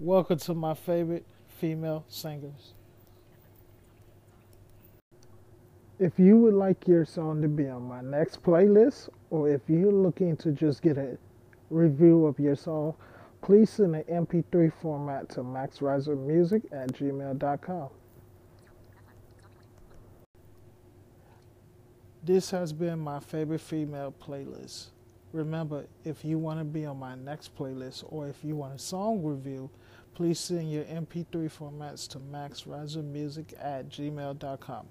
Welcome to my favorite female singers. If you would like your song to be on my next playlist, or if you're looking to just get a review of your song, please send an MP3 format to maxrisermusic at gmail.com. This has been my favorite female playlist. Remember, if you want to be on my next playlist or if you want a song review, please send your MP3 formats to maxrisermusic at gmail.com.